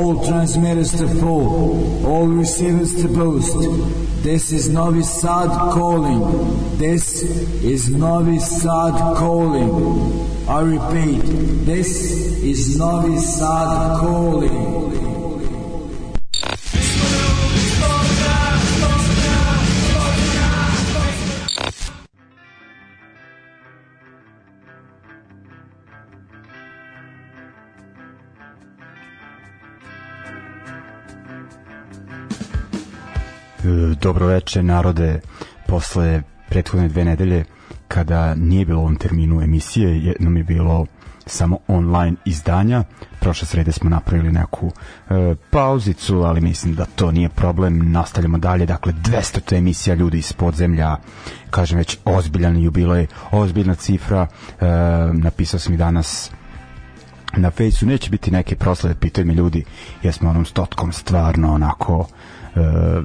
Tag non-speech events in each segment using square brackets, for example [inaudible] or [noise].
all transmitters to full. all receivers to boost. This is Sad calling. This is Sad calling. I repeat, this is Sad calling. Dobroveče narode posle prethodne dve nedelje kada nije bilo u ovom terminu emisije, jednom je bilo samo online izdanja. Prošle srede smo napravili neku e, pauzicu, ali mislim da to nije problem. Nastavljamo dalje, dakle 200. emisija ljudi iz podzemlja, kažem već ozbiljan jubilej, ozbiljna cifra. E, napisao sam i danas na fejsu, neće biti neke proslave, pitaju mi ljudi, jesmo onom stotkom stvarno onako e,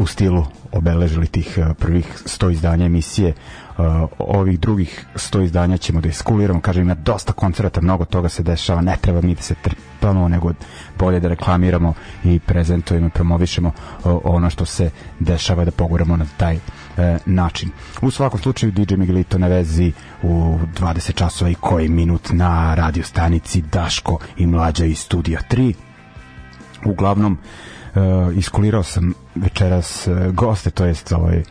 u stilu obeležili tih eh, prvih 100 izdanja emisije eh, ovih drugih 100 izdanja ćemo da iskuliramo kažem ima dosta koncerta, mnogo toga se dešava ne treba mi da se trpamo nego bolje da reklamiramo i prezentujemo i promovišemo eh, ono što se dešava da poguramo na taj način. U svakom slučaju DJ Miguelito na vezi u 20 časova i koji minut na radio stanici Daško i Mlađa iz Studija 3 uglavnom uh, Uh, iskulirao sam večeras eh, goste, to jest ovaj, uh,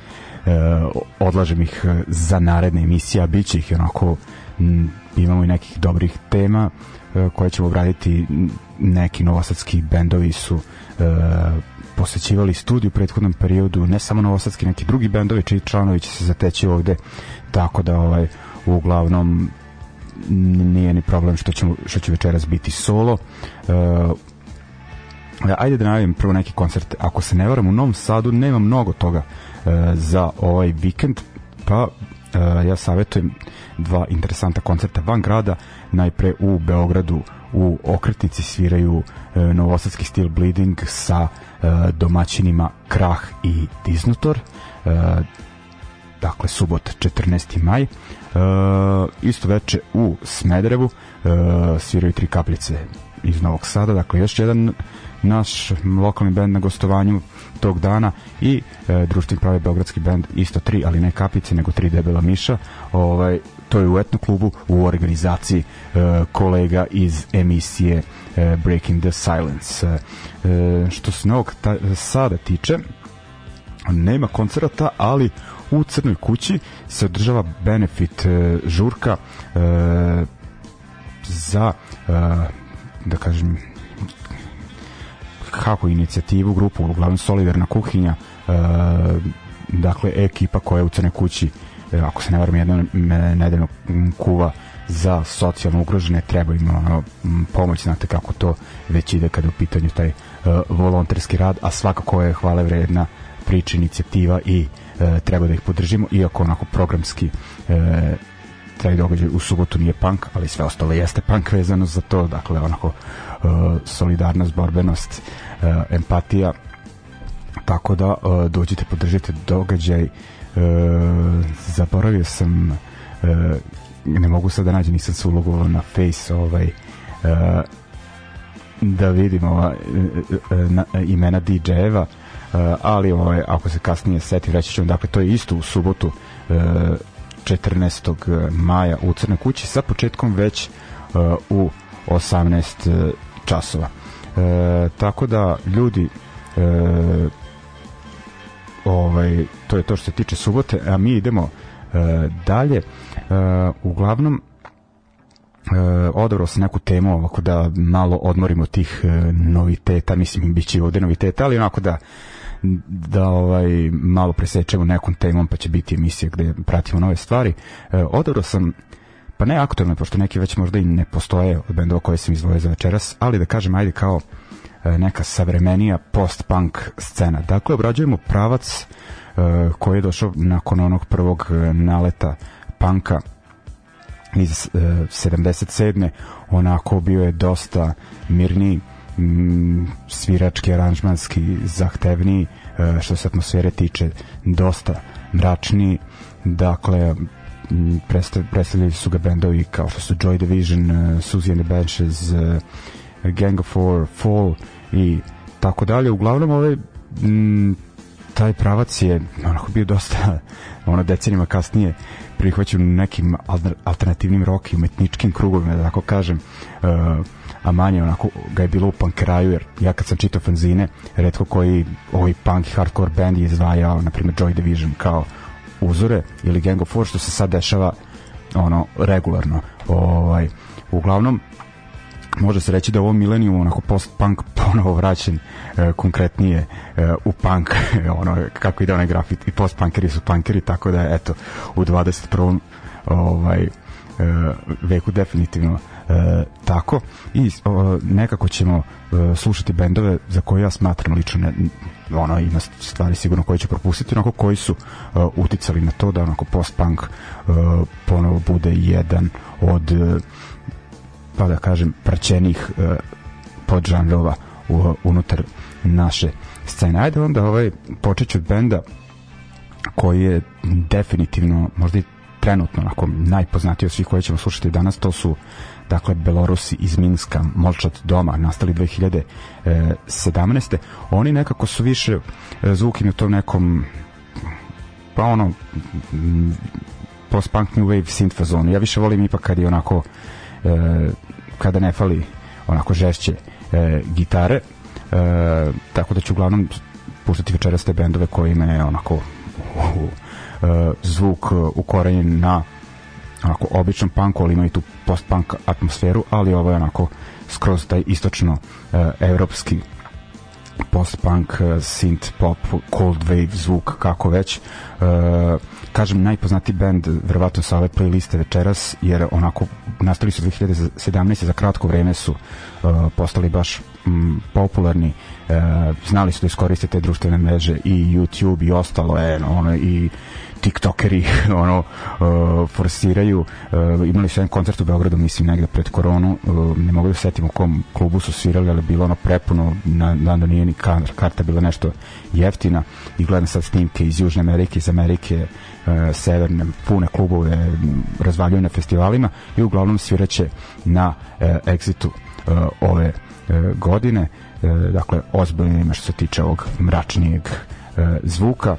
odlažem ih za naredne emisije, a bit će ih onako m, imamo i nekih dobrih tema uh, koje ćemo obraditi neki novosadski bendovi su uh, posećivali studiju u prethodnom periodu, ne samo novosadski, neki drugi bendovi, čiji članovi će se zateći ovde, tako da ovaj, uglavnom nije ni problem što ćemo što će večeras biti solo. Uh, E, ajde da najavim prvo neki koncerte. Ako se ne varam, u Novom Sadu nema mnogo toga e, za ovaj vikend, pa e, ja savjetujem dva interesanta koncerta van grada. Najpre u Beogradu u Okretici sviraju e, novosadski stil Bleeding sa e, domaćinima Krah i Disnotor. E, dakle, subot 14. maj. E, isto veče u Smederevu e, sviraju tri kapljice iz Novog Sada, dakle još jedan naš lokalni bend na gostovanju tog dana i e, društveni pravi beogradski bend isto tri, ali ne kapice nego tri debela miša. Ovaj to je u etno klubu u organizaciji e, kolega iz emisije e, Breaking the Silence. E, što se Novog ta, Sada tiče, nema koncerta, ali u Crnoj kući se održava benefit e, žurka e, za e, da kažem kako inicijativu grupu uglavnom solidarna kuhinja e, dakle ekipa koja je u Crne kući e, ako se ne varam jednom nedeljno kuva za socijalno ugrožene treba im ono, pomoć znate kako to već ide kada je u pitanju taj e, volonterski rad a svakako je hvale vredna priča inicijativa i e, treba da ih podržimo iako onako programski e, taj događaj u subotu nije punk, ali sve ostalo jeste punk vezano za to, dakle onako uh, solidarnost, borbenost, uh, empatija, tako da uh, dođite, podržite događaj, uh, zaboravio sam, uh, ne mogu sad da nađem, nisam se ulogovao na face, ovaj, uh, da vidimo ova, imena DJ-eva, ali ovaj, ako se kasnije setim, reći ćemo, dakle, to je isto u subotu, 14. maja u Crnoj kući sa početkom već uh, u 18 uh, časova. E, tako da ljudi e, ovaj to je to što se tiče subote, a mi idemo e, dalje. E, uglavnom e, odabrao sam neku temu ovako da malo odmorimo tih e, noviteta, mislim bit će ovde noviteta, ali onako da da ovaj malo presečemo nekom temom pa će biti emisija gde pratimo nove stvari. E, odabrao sam pa ne aktualne, pošto neki već možda i ne postoje od bendova koje sam izdvojio za večeras, ali da kažem ajde kao e, neka savremenija post-punk scena. Dakle, obrađujemo pravac uh, koji je došao nakon onog prvog e, naleta panka iz uh, 77. Onako bio je dosta mirniji, mm, svirački, aranžmanski, zahtevniji e, što se atmosfere tiče dosta mračni dakle predstavljali su ga bendovi kao što su Joy Division, e, Suzy and the Benches e, Gang of Four, Fall i tako dalje uglavnom ovaj taj pravac je onako bio dosta [laughs] ono decenijama kasnije prihvaćen u nekim alternativnim rock i umetničkim krugovima da tako kažem uh, a manje onako ga je bilo u punk kraju, jer ja kad sam čitao fanzine, redko koji ovaj punk i hardcore band je izdvajao, na primjer Joy Division kao uzore ili Gang of Four, što se sad dešava ono regularno. Ovaj, uglavnom, može se reći da ovo milenijum onako post-punk ponovo vraćen e, konkretnije e, u punk [laughs] ono kako ide onaj grafit i post-punkeri su punkeri tako da eto u 21. ovaj e, veku definitivno E, tako i o, nekako ćemo e, slušati bendove za koje ja smatram lično ne, ono ima stvari sigurno koje će propustiti onako koji su e, uticali na to da onako post punk e, ponovo bude jedan od e, pa da kažem praćenih e, podžanrova u, unutar naše scene. Ajde onda ovaj počeću benda koji je definitivno možda i trenutno onako najpoznatiji od svih koje ćemo slušati danas to su dakle Belorusi iz Minska, Molčat doma, nastali 2017. E, Oni nekako su više e, zvukini u tom nekom pa ono mm, post-punk new wave synth fazonu. Ja više volim ipak kad je onako e, kada ne fali onako žešće gitare tako da ću uglavnom puštati večeras te bendove koji imaju onako [laughs] zvuk ukorenjen na onako običan punk, ali ima i tu post-punk atmosferu, ali ovo je onako skroz taj istočno uh, evropski post-punk, uh, synth pop, cold wave zvuk, kako već. Uh, kažem, najpoznatiji band verovatno sa ove playliste večeras, jer onako nastali su 2017. za kratko vreme su uh, postali baš m, mm, popularni, uh, znali su da iskoriste te društvene mreže i YouTube i ostalo, e, ono, i uh, tiktokeri [laughs] ono uh, forsiraju uh, imali su jedan koncert u Beogradu mislim negde pred koronu uh, ne mogu da setim u kom klubu su svirali ali bilo ono prepuno na, na da nije ni karta bila nešto jeftina i gledam sad snimke iz Južne Amerike iz Amerike uh, severne pune klubove razvaljuju na festivalima i uglavnom sviraće na uh, Exitu uh, ove uh, godine uh, dakle ozbiljno ima što se tiče ovog mračnijeg uh, zvuka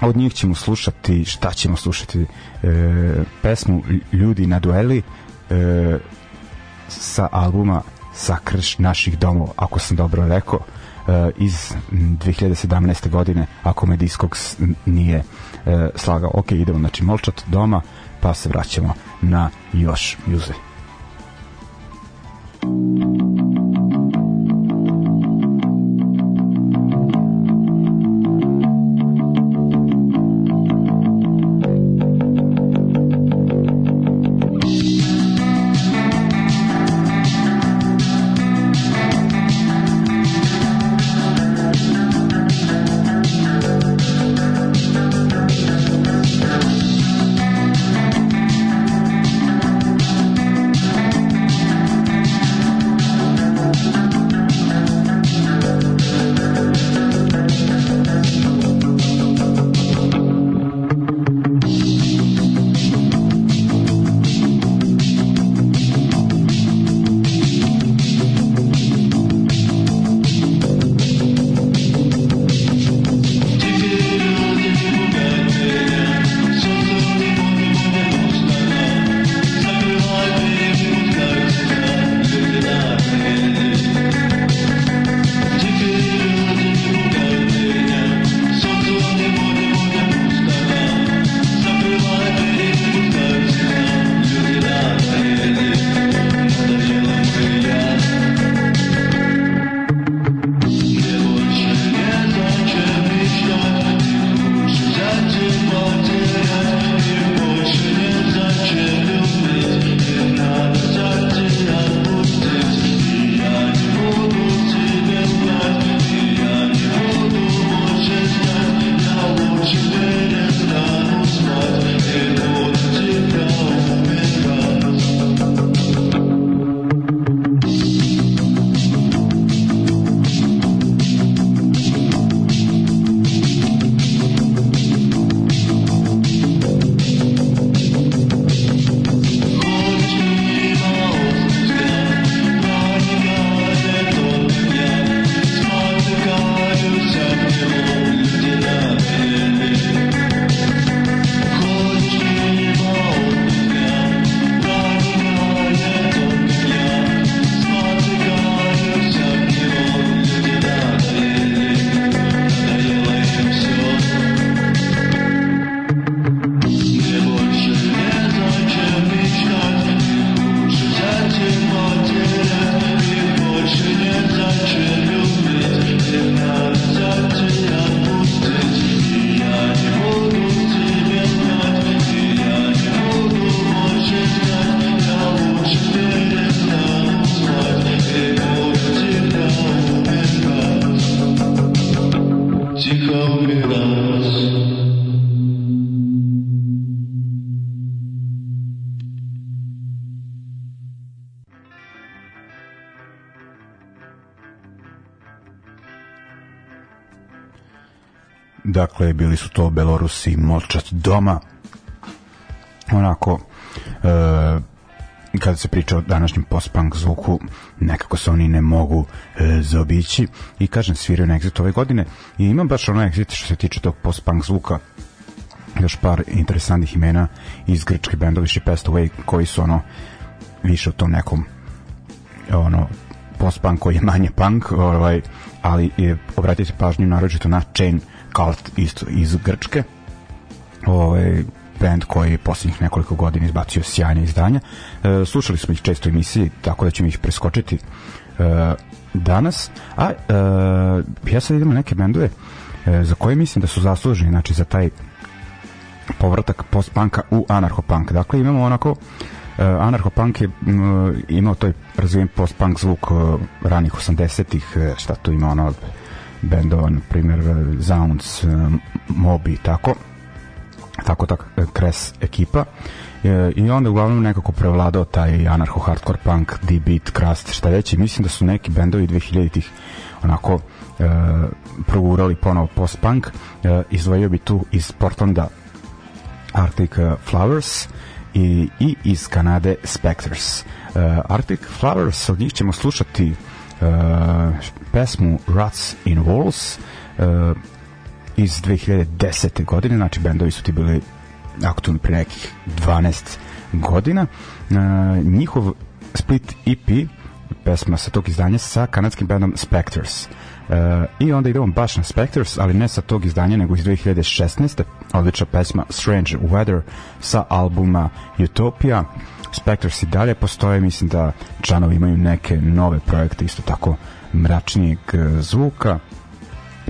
od njih ćemo slušati šta ćemo slušati e, pesmu Ljudi na dueli e, sa albuma Sakrš naših domova ako sam dobro rekao e, iz 2017. godine ako me Discogs nije e, slagao ok idemo znači Molčat doma pa se vraćamo na još muze Thank you. dakle bili su to Belorusi Molčat doma onako e, kada se priča o današnjem post-punk zvuku, nekako se oni ne mogu e, zaobići i kažem sviraju na Exit ove godine i imam baš ono Exit što se tiče tog post-punk zvuka još par interesantnih imena iz grčke benda više Past Away koji su ono više u tom nekom ono post-punk koji je manje punk ovaj, ali je, obratite pažnju naročito na Chain Kalt isto iz Grčke. Ovaj band koji je poslednjih nekoliko godina izbacio sjajne izdanja. E, slušali smo ih često u emisiji, tako da ćemo ih preskočiti e, danas. A e, ja sad idem na neke bendove e, za koje mislim da su zasluženi, znači za taj povratak post-punka u anarcho-punk. Dakle, imamo onako uh, anarcho-punk je uh, imao taj razvijen post-punk zvuk uh, ranih 80-ih, e, šta to ima ono bendova, na primjer e, Zounds, e, Mobi i tako tako tak e, kres ekipa i onda uglavnom nekako prevladao taj anarcho hardcore punk, D-beat, krast, šta već mislim da su neki bendovi 2000-ih onako e, progurali ponovo post-punk e, izdvojio bi tu iz Portlanda Arctic Flowers i, i iz Kanade Spectres e, Arctic Flowers od njih ćemo slušati E, pesmu Rats in Walls uh, e, iz 2010. godine, znači bendovi su ti bili aktualni pre nekih 12 godina. Uh, njihov split EP, pesma sa tog izdanja sa kanadskim bendom Spectres. Uh, I onda idemo baš na Spectres, ali ne sa tog izdanja, nego iz 2016. Odlična pesma Strange Weather sa albuma Utopia. Uh, Spectres i dalje postoje, mislim da članovi imaju neke nove projekte isto tako mračnijeg e, zvuka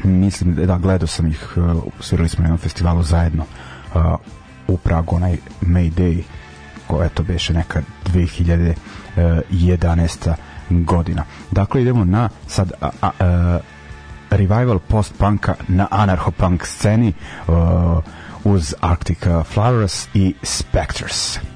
mislim da da gledao sam ih e, svirali smo na jednom festivalu zajedno e, u Pragu onaj Day koja to beše neka 2011 godina. Dakle, idemo na sad a, a, a, revival post-punka na anarcho-punk sceni a, uz Arctic Flowers i Spectres. Spectres.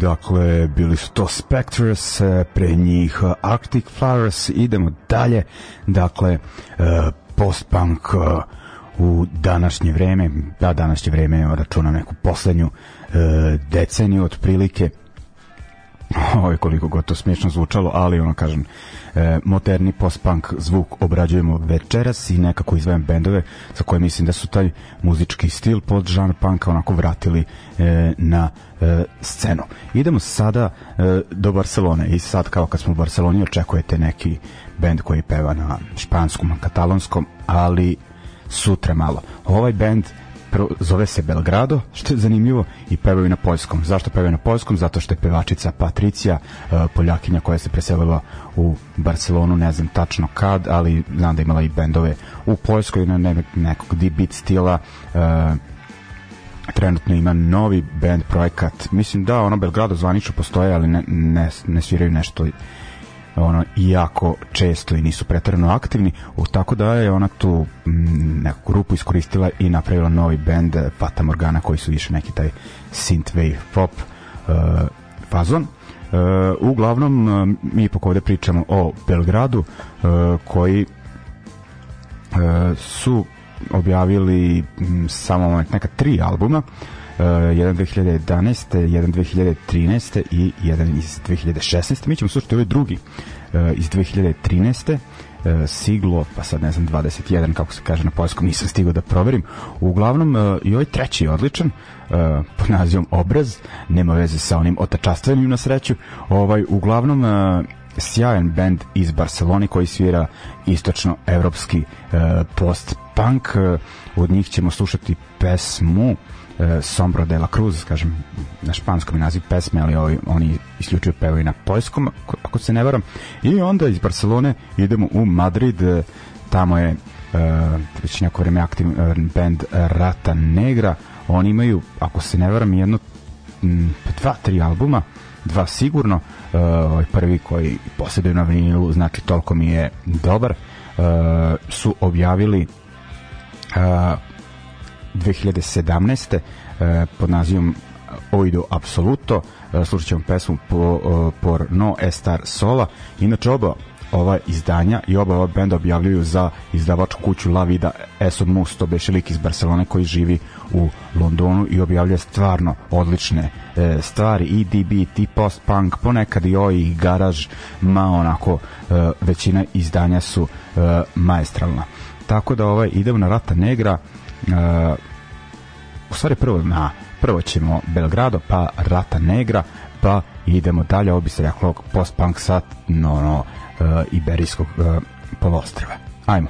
dakle, bili su to Spectres, e, pre njih e, Arctic Flowers, idemo dalje, dakle, e, post-punk u današnje vreme, da današnje vreme računam neku poslednju deceniju otprilike [laughs] Ovo koliko god to smiješno zvučalo, ali ono kažem, e, moderni post-punk zvuk obrađujemo večeras i nekako izvajem bendove za koje mislim da su taj muzički stil pod žanr punka onako vratili e, na e, scenu. Idemo sada e, do Barcelone i sad kao kad smo u Barceloni očekujete neki bend koji peva na španskom, katalonskom, ali sutra malo. Ovaj bend Prvo, zove se Belgrado, što je zanimljivo, i pevaju na poljskom. Zašto pevaju na poljskom? Zato što je pevačica Patricija, e, poljakinja koja se preselila u Barcelonu, ne znam tačno kad, ali znam da imala i bendove u Poljskoj, na ne, nekog D-beat stila, e, trenutno ima novi band projekat. Mislim da ono Belgrado zvanično postoje, ali ne, ne, ne sviraju nešto ono iako često i nisu preterano aktivni, tako da je ona tu m, mm, neku grupu iskoristila i napravila novi bend eh, Fata Morgana koji su više neki taj synthwave pop uh, fazon. Uh, uglavnom uh, mi ipak ovde pričamo o Belgradu uh, koji su objavili m, mm, samo neka tri albuma uh, E, jedan 2011. jedan 2013. i jedan iz 2016. Mi ćemo slušati ovaj drugi e, iz 2013 e, siglo, pa sad ne znam 21 kako se kaže na poljskom, nisam stigao da proverim. Uglavnom i ovaj treći je odličan pod nazivom Obraz, nema veze sa onim otačastvenim na sreću. Ovaj uglavnom sjajan bend iz Barcelone koji svira istočno evropski post punk. Od njih ćemo slušati pesmu uh, E, Sombra de la Cruz, kažem, na španskom je naziv pesme, ali ovi, oni isključuju pevaju na poljskom, ako se ne varam. I onda iz Barcelone idemo u Madrid, e, tamo je uh, već neko vreme aktiv uh, band Rata Negra oni imaju, ako se ne varam jedno, m, dva, tri albuma dva sigurno uh, ovaj prvi koji posjeduje na vinilu znači toliko mi je dobar uh, su objavili uh, 2017. E, pod nazivom Oido Absoluto. E, slušat ćemo pesmu po, e, Por No Estar Sola. Inače oba ova izdanja i oba ova benda objavljuju za izdavačku kuću La Vida Eso Musto, bešelik iz Barcelone koji živi u Londonu i objavljuje stvarno odlične e, stvari i DBT, post-punk, ponekad i oj garaž, ma onako e, većina izdanja su e, maestralna. Tako da ovaj idemo na Rata Negra, uh, u stvari prvo na prvo ćemo Belgrado, pa Rata Negra, pa idemo dalje, ovo bi se reklo post-punk sat, no, no, uh, iberijskog uh, e, polostrava. Ajmo.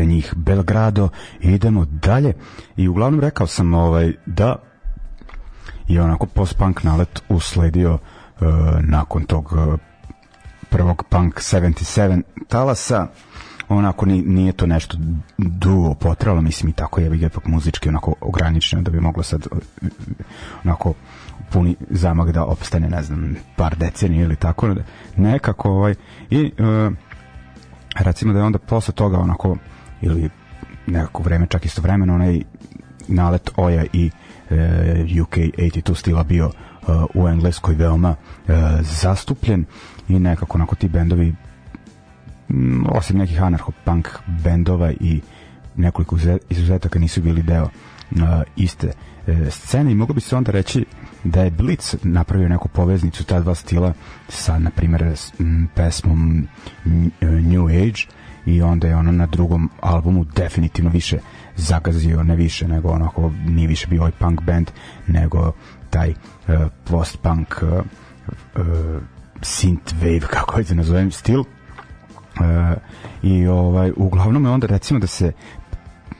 kraj njih Belgrado i idemo dalje i uglavnom rekao sam ovaj da je onako post-punk nalet usledio uh, nakon tog uh, prvog punk 77 talasa onako ni, nije to nešto dugo potralo, mislim i tako je ipak muzički onako ograničeno da bi moglo sad e, onako puni zamak da opstane, ne znam, par decenija ili tako, nekako ovaj i e, recimo da je onda posle toga onako ili nekako vreme čak istovremeno onaj nalet Oja i e, UK 82 stila bio e, u Engleskoj veoma e, zastupljen i nekako onako ti bendovi osim nekih anarcho-punk bendova i nekoliko izuzetaka nisu bili deo e, iste e, scene i mogu bi se onda reći da je Blitz napravio neku poveznicu ta dva stila sa, na primjer, pesmom New Age, i onda je ono na drugom albumu definitivno više zagazio, ne više nego onako nije više bio ovaj punk band nego taj uh, post-punk uh, synth wave [laughs] kako je da nazovem stil uh, i ovaj uglavnom je onda recimo da se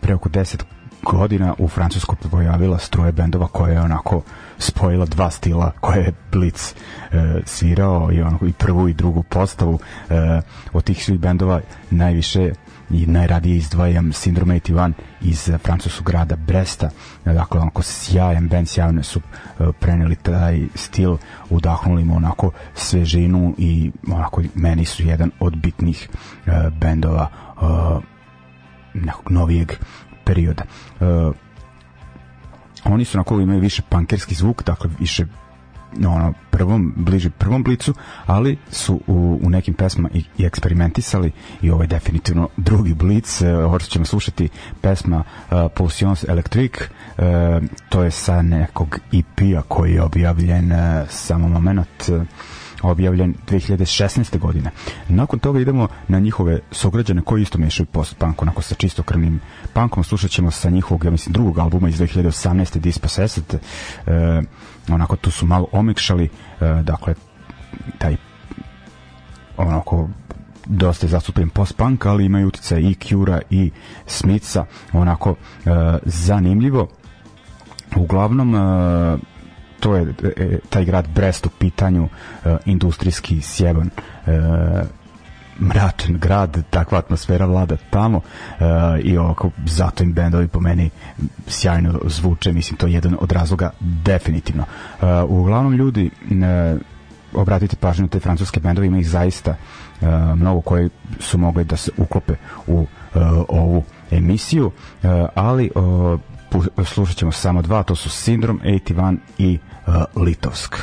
pre oko 10 godina u Francuskoj pojavila stroje bendova koje je onako uh, spojila dva stila koje je Blitz e, svirao i, onako, i prvu i drugu postavu e, od tih svih bendova najviše i najradije izdvajam Syndrome 81 iz francuskog grada Bresta dakle onako sjajan band sjajno su e, preneli taj stil udahnuli mu onako svežinu i onako meni su jedan od bitnih e, bendova e, nekog novijeg perioda oni su onako imaju više pankerski zvuk, dakle više ono prvom bliže prvom blicu, ali su u, u nekim pesmama i, i eksperimentisali i ovo je definitivno drugi blic. E, ovo ćemo slušati pesma uh, Pulsions Electric, uh, to je sa nekog EP-a koji je objavljen uh, samo moment uh, objavljen 2016. godine. Nakon toga idemo na njihove sograđane koji isto mešaju post-punk onako sa čistokrvnim punkom. Slušat ćemo sa njihovog, ja mislim, drugog albuma iz 2018. Dispossessed. E, onako tu su malo omekšali, e, dakle, taj onako dosta je zastupljen post-punk, ali imaju utjecaj i Cura i Smitha, onako e, zanimljivo. Uglavnom, e, to je e, taj grad Brest u pitanju e, industrijski sjeban e, mračan grad, takva atmosfera vlada tamo uh, i oko zato im bendovi po meni sjajno zvuče, mislim to je jedan od razloga definitivno. Uh, uglavnom ljudi uh, obratite pažnju na te francuske bendove, ima ih zaista uh, mnogo koji su mogli da se uklope u uh, ovu emisiju, uh, ali uh, slušat ćemo samo dva, to su Sindrom, 81 i uh, Litovsk.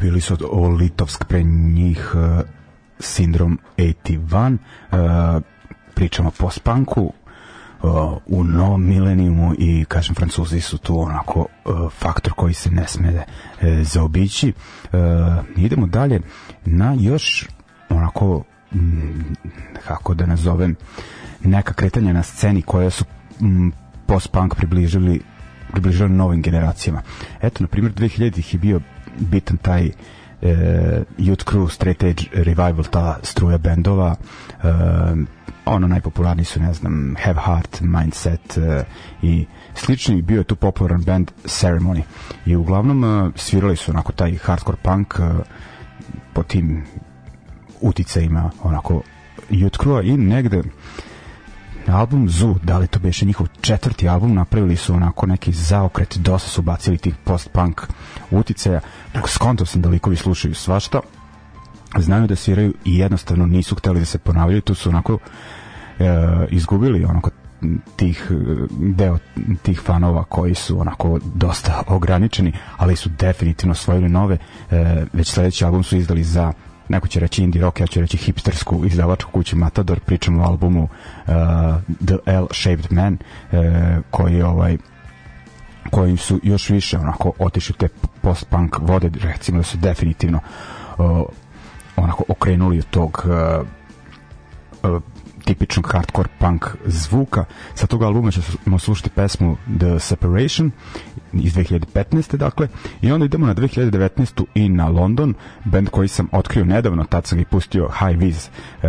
bili su o Litovsk pre njih uh, Sindrom 81 uh, e, pričamo po spanku uh, e, u novom milenijumu i kažem Francuzi su tu onako uh, faktor koji se ne sme da, uh, zaobići uh, idemo dalje na još onako mm, kako da nazovem neka kretanja na sceni koja su mm, post-punk približili približili novim generacijama eto na primjer 2000 ih je bio bitan taj e, Youth Crew, Straight Edge Revival, ta struja bendova. E, ono najpopularniji su, ne znam, Have Heart, Mindset e, i slični. Bio je tu popularan band Ceremony. I uglavnom e, svirali su onako taj hardcore punk e, po tim uticajima onako Youth Crew i negde album Zoo, da li to beše njihov četvrti album, napravili su onako neki zaokret, dosta su bacili tih post-punk uticaja, skontao sam da likovi slušaju svašta, znaju da sviraju i jednostavno nisu hteli da se ponavljaju, tu su onako e, izgubili onako tih e, deo tih fanova koji su onako dosta ograničeni, ali su definitivno osvojili nove, e, već sledeći album su izdali za neko će reći indie rock, ja ću reći hipstersku izdavačku kuću Matador, pričam o albumu uh, The L-Shaped Man uh, koji je ovaj kojim su još više onako otišli te post-punk vode, recimo da su definitivno uh, onako okrenuli od tog uh, uh tipičnog hardcore punk zvuka. Sa tog albuma ćemo slušati pesmu The Separation iz 2015. dakle i onda idemo na 2019. i na London band koji sam otkrio nedavno tad sam ih pustio High Viz e,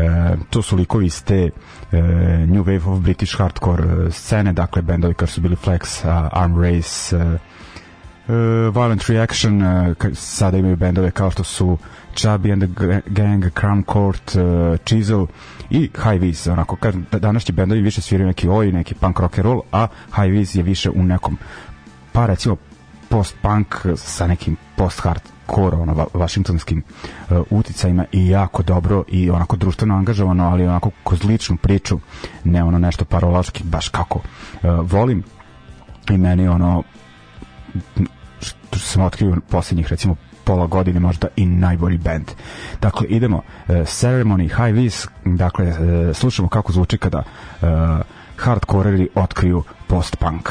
to su likovi iz te e, New Wave of British Hardcore e, scene dakle bendovi kao su bili Flex, uh, Arm Race uh, uh, Violent Reaction uh, sada imaju bendove kao što su Chubby and the Gang, Crown Court, uh, Chisel i High Viz. Onako, kažem, da, današnji bendovi više sviraju neki oi, neki punk rock and roll, a High Viz je više u nekom pa recimo post-punk sa nekim post-hardcore ono, va vašingtonskim uh, uticajima i jako dobro i onako društveno angažovano, ali onako kroz ličnu priču, ne ono nešto parolaški, baš kako uh, volim i meni ono što sam otkrio poslednjih recimo pola godine možda i najbolji band. Dakle, idemo uh, Ceremony High Vis, dakle uh, slušamo kako zvuči kada uh, e, hardkoreri otkriju post-punk.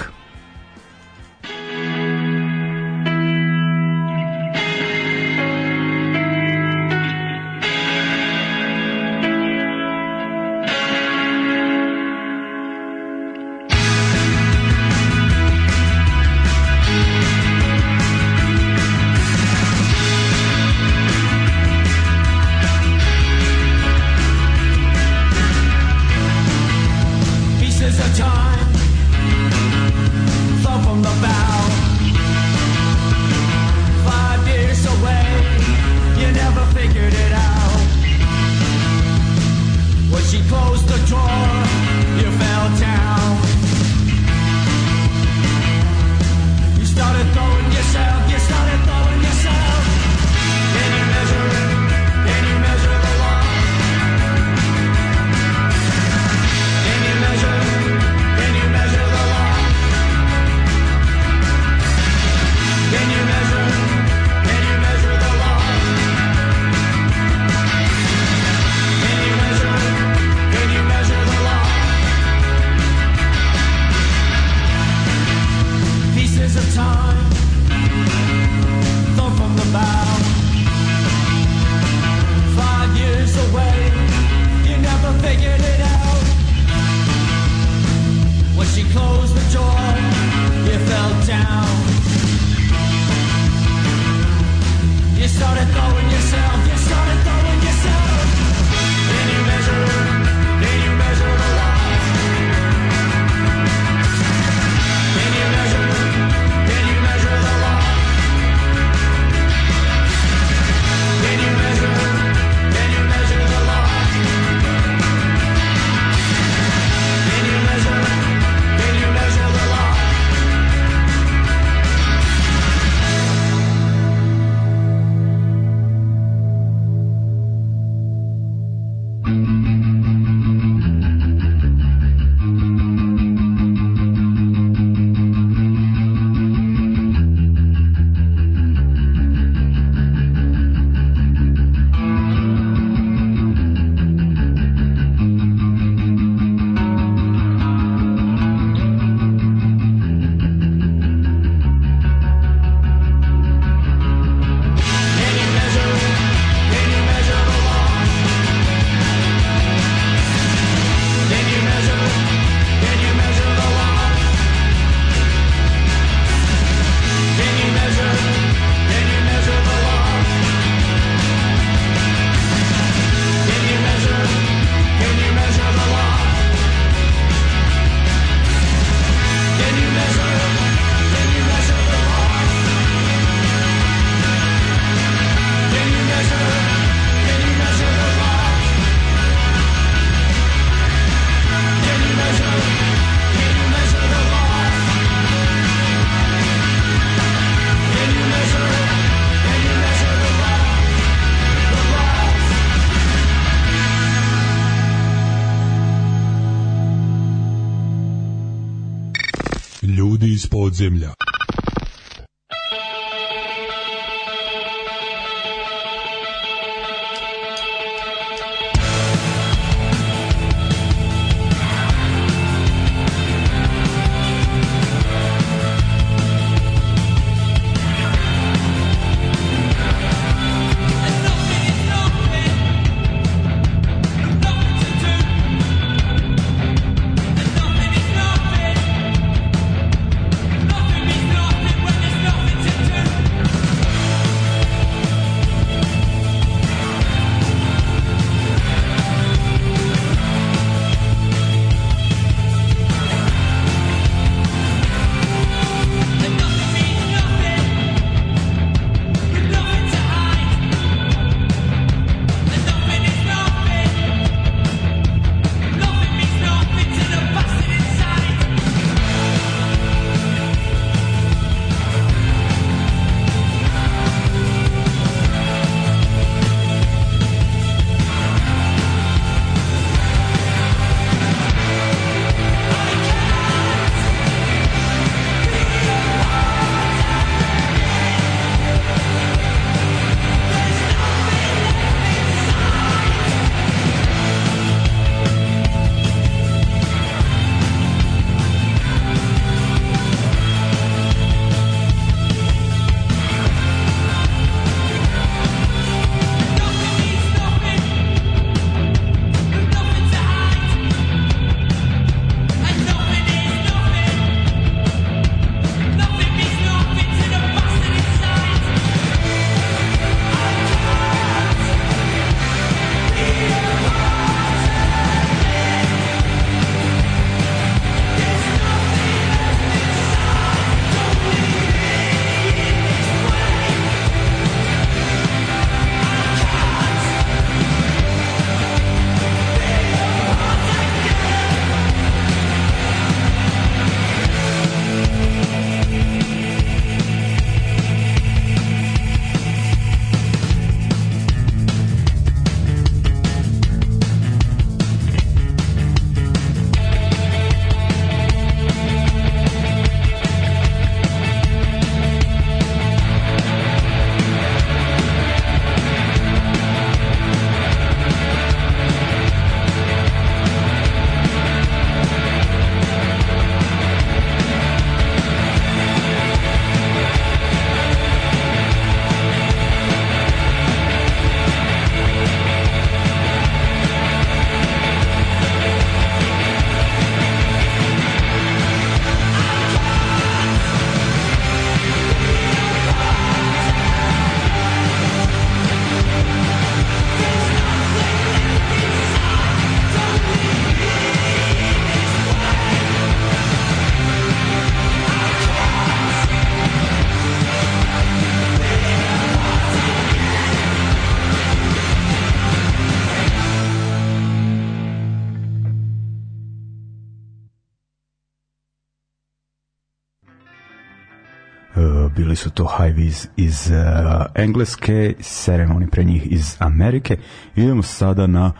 iz uh, Engleske, Ceremony pre njih iz Amerike. Idemo sada na uh,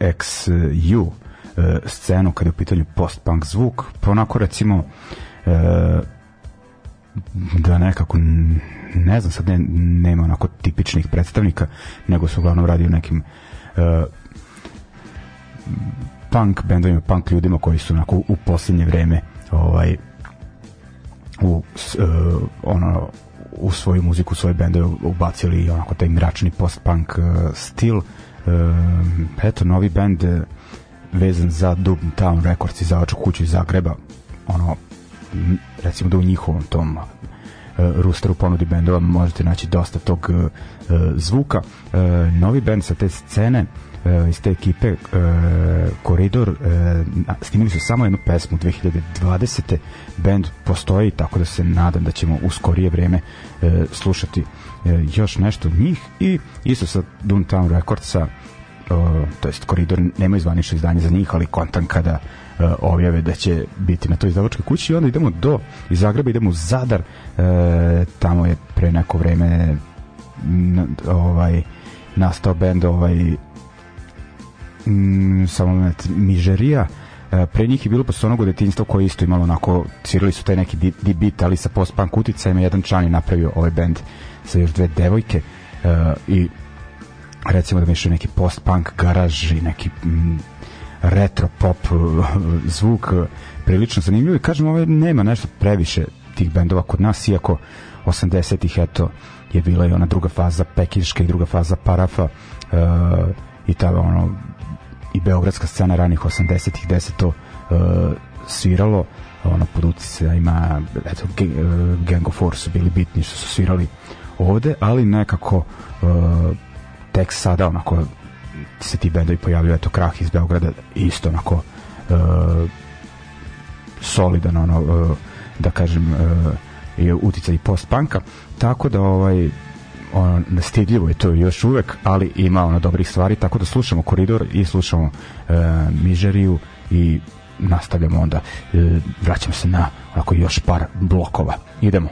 eh, XU uh, eh, scenu kada je u pitanju post-punk zvuk, pa onako recimo uh, da nekako ne znam sad ne, nema onako tipičnih predstavnika nego su uglavnom radi o nekim uh, punk bendovima, punk ljudima koji su onako u poslednje vreme ovaj u uh, ono u svoju muziku, u svoje bende ubacili onako taj mračni post-punk e, stil. E, eto, novi bend e, vezan za Town Records i za kuću iz Zagreba. Ono, recimo da u njihovom tom roosteru ponudi bendova možete naći dosta tog zvuka. novi bend sa te scene uh, iz te ekipe uh, Koridor uh, snimili su samo jednu pesmu 2020. Band postoji, tako da se nadam da ćemo u skorije vreme slušati još nešto od njih i isto sa Doomtown Recordsa to jest Koridor nema zvanično izdanje za njih, ali kontan kada objave da će biti na toj izdavačkoj kući i onda idemo do iz Zagreba idemo u Zadar tamo je pre neko vreme ovaj nastao bend ovaj mm, samo moment, Mižerija, e, pre njih je bilo posle onog detinjstva koje isto imalo onako, cirili su taj neki deep, ali sa post-punk uticajima, jedan član je napravio ovaj bend sa još dve devojke uh, i recimo da mešaju neki post-punk garaž i neki mm, retro pop e, zvuk prilično zanimljivo i kažem ovaj nema nešto previše tih bendova kod nas iako 80-ih eto je bila i ona druga faza pekinška i druga faza parafa uh, i ta ono i beogradska scena ranih 80-ih gde se to uh, sviralo ono pod uticajima eto e, Gang of Four su bili bitni što su svirali ovde, ali nekako uh, tek sada onako se ti bendovi pojavljaju, eto Krah iz Beograda isto onako uh, solidan ono uh, da kažem uh, je uticaj post-panka tako da ovaj ono, stidljivo je to još uvek, ali ima ono dobrih stvari, tako da slušamo koridor i slušamo e, Mižeriju i nastavljamo onda, e, vraćam se na onako još par blokova. Idemo.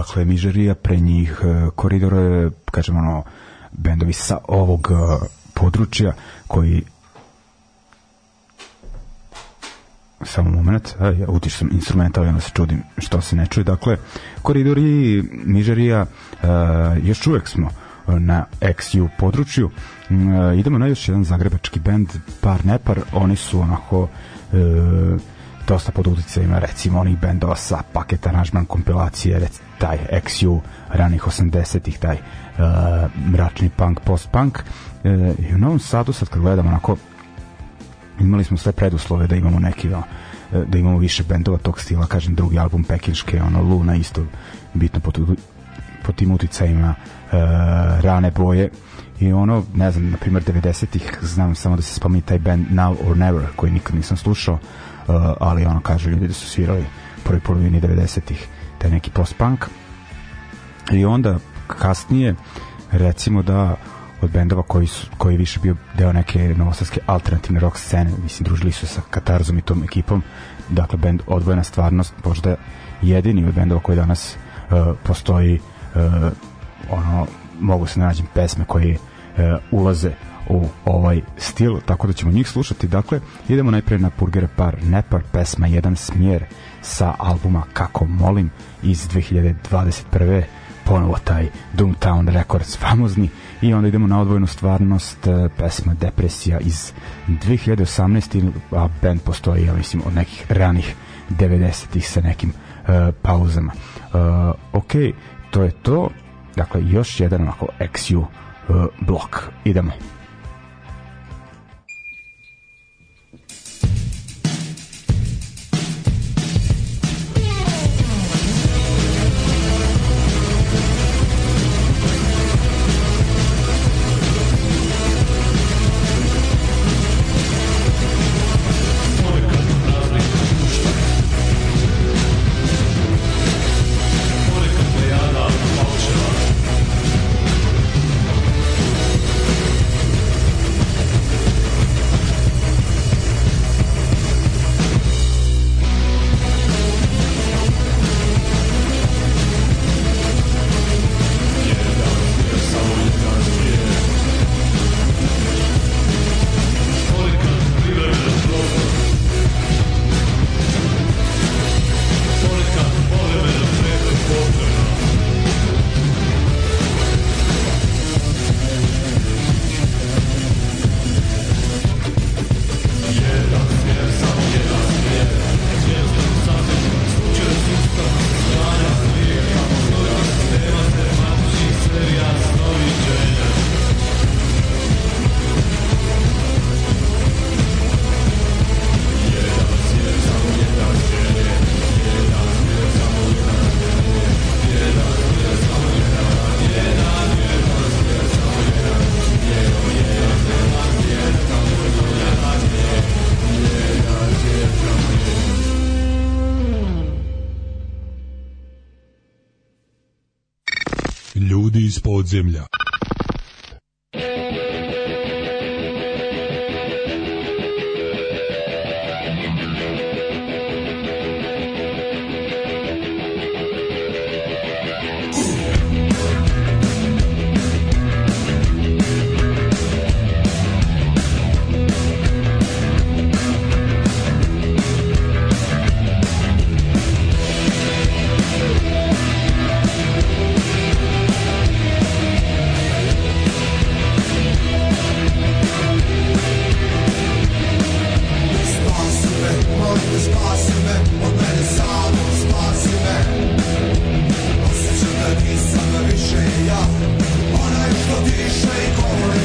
dakle Mižerija, pre njih e, koridor kažemo ono bendovi sa ovog e, područja koji samo moment, a, ja utiš sam instrumental i onda se čudim što se ne čuje. Dakle, koridori i Nižerija, e, još uvek smo na XU području. Mm, e, idemo na još jedan zagrebački bend, par nepar, oni su onako e, dosta pod uticajima recimo onih bendova sa paket aranžman kompilacije rec, taj XU ranih 80-ih taj uh, mračni punk post punk uh, e, i u Novom Sadu sad kad gledam onako imali smo sve preduslove da imamo neki uh, da imamo više bendova tog stila kažem drugi album Pekinške ono Luna isto bitno pod, pod tim uticajima uh, rane boje i ono, ne znam, na primjer 90-ih znam samo da se spomni taj band Now or Never koji nikad nisam slušao uh, E, ali ono kažu ljudi da su svirali prvi polovini 90-ih taj neki post-punk i onda kasnije recimo da od bendova koji, su, koji je više bio deo neke novosadske alternativne rock scene, mislim, družili su sa Katarzom i tom ekipom, dakle, bend Odvojena stvarnost, možda jedini od bendova koji danas uh, postoji uh, ono, mogu se da nađem pesme koje uh, ulaze u ovaj stil, tako da ćemo njih slušati. Dakle, idemo najpre na Burger Par Nepar, pesma Jedan smjer sa albuma Kako molim iz 2021 ponovo taj Doomtown Records famozni i onda idemo na odvojenu stvarnost e, pesma Depresija iz 2018 a band postoji ja mislim od nekih ranih 90-ih sa nekim uh, pauzama uh, ok, to je to dakle još jedan onako XU uh, blok idemo земля. diše i govori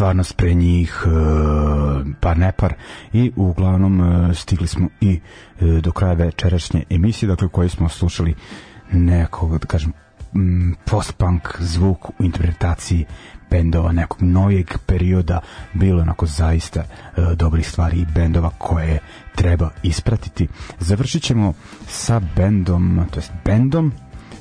stvarnost pre njih e, par nepar i uglavnom e, stigli smo i e, do kraja večerašnje emisije dakle koji smo slušali nekog da kažem post-punk zvuk u interpretaciji bendova nekog novijeg perioda bilo onako zaista e, dobrih stvari i bendova koje treba ispratiti. Završit ćemo sa bendom, to jest bendom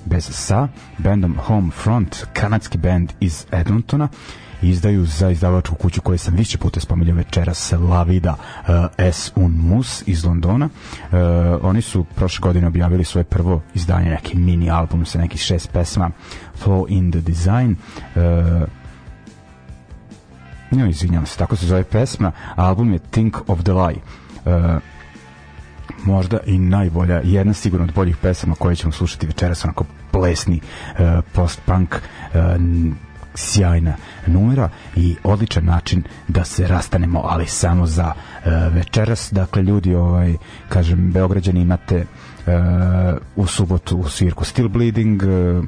bez sa, bendom Front, kanadski bend iz Edmontona. E, izdaju za izdavačku kuću koju sam više puta spominjao večeras Lavida uh, S. Un Mus iz Londona. Uh, oni su prošle godine objavili svoje prvo izdanje, neki mini album sa nekih šest pesma Flow in the Design. Uh, eh, ne, izvinjam se, tako se zove pesma, album je Think of the Lie. Uh, možda i najbolja, jedna sigurno od boljih pesama koje ćemo slušati večeras, onako plesni uh, post-punk uh, sjajna numera i odličan način da se rastanemo, ali samo za e, večeras. Dakle, ljudi, ovaj, kažem, Beograđani imate e, u subotu u svirku Still Bleeding, e,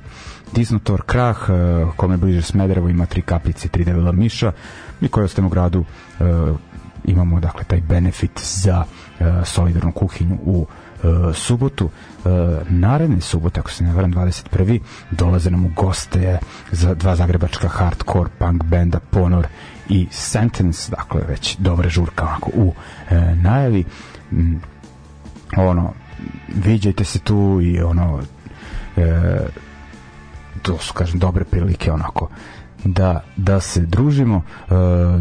Disnotor, Krah, e, kome bliže Smederevo ima tri kapljice, tri debela miša. Mi koji ostajemo u gradu e, imamo dakle taj benefit za e, solidarnu kuhinju u E, subotu, e, naredne subote, ako se ne varam, 21. dolaze nam u goste za dva zagrebačka hardcore punk benda Ponor i Sentence, dakle već dobra žurka onako u e, najavi. Mm, ono, viđajte se tu i ono, e, to su, kažem, dobre prilike onako da, da se družimo. E,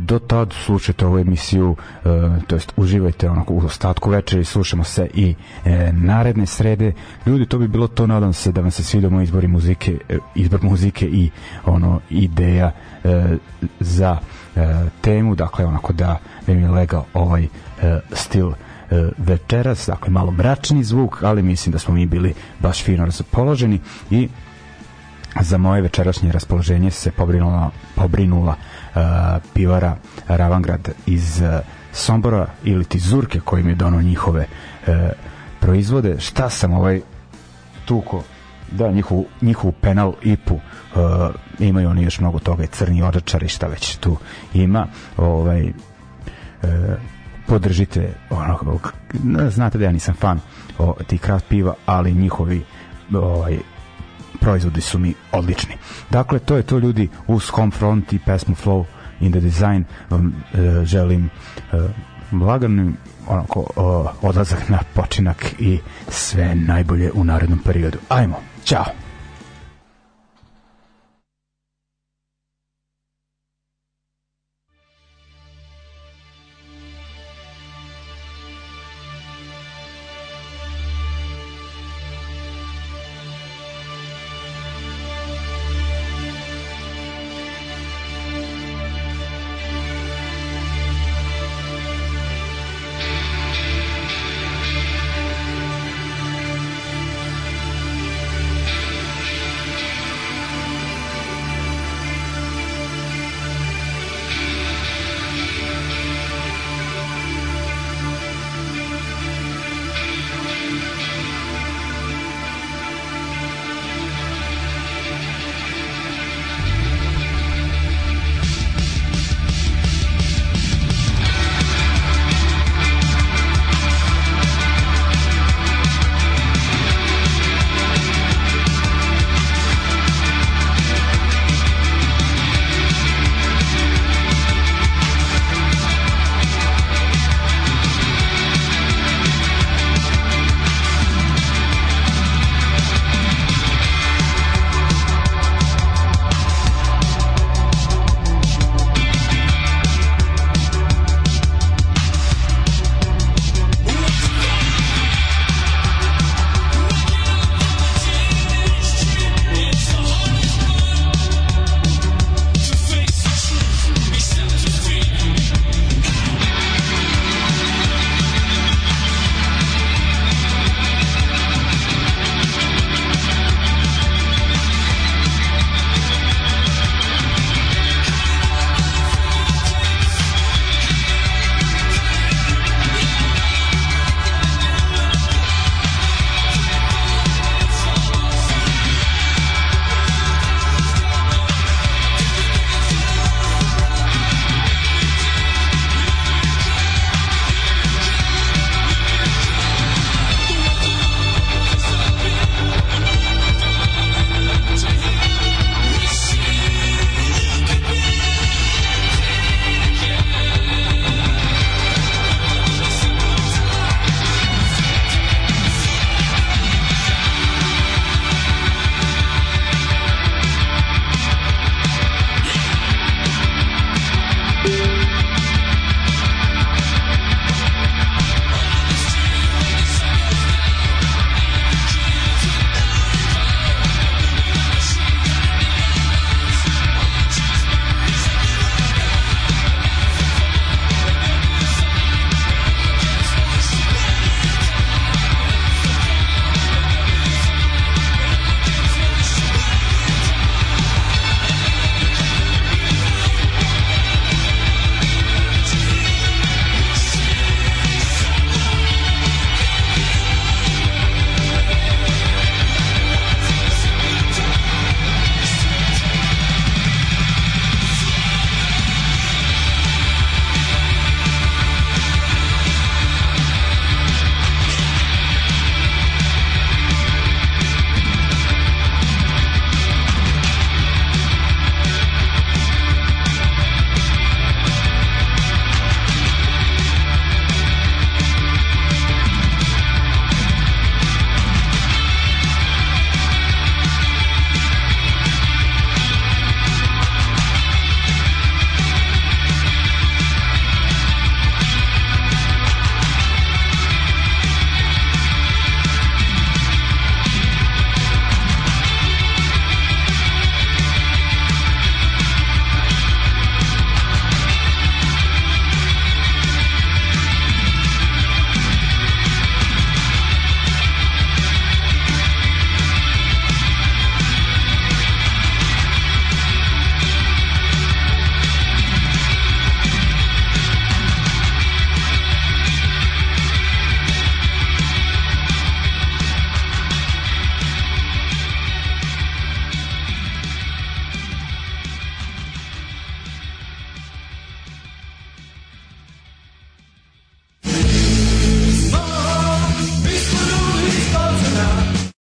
do tad slušajte ovu emisiju, e, to jest uživajte onako u ostatku večeri, slušamo se i e, naredne srede. Ljudi, to bi bilo to, nadam se da vam se svidio moj izbor muzike, e, izbor muzike i ono ideja e, za e, temu, dakle onako da mi je legao ovaj e, stil e, večeras, dakle malo mračni zvuk, ali mislim da smo mi bili baš fino raspoloženi i za moje večerašnje raspoloženje se pobrinula, pobrinula uh, pivara Ravangrad iz uh, Sombora ili ti Zurke koji mi je dono njihove uh, proizvode. Šta sam ovaj tuko da njihovu, njihovu penal ipu uh, imaju oni još mnogo toga i crni odačari šta već tu ima ovaj uh, podržite ono, znate da ja nisam fan o, ti kraft piva ali njihovi ovaj proizvodi su mi odlični. Dakle, to je to ljudi uz Homefront i pesmu Flow in the Design vam e, želim e, laganim onako o, e, odlazak na počinak i sve najbolje u narednom periodu. Ajmo, ćao!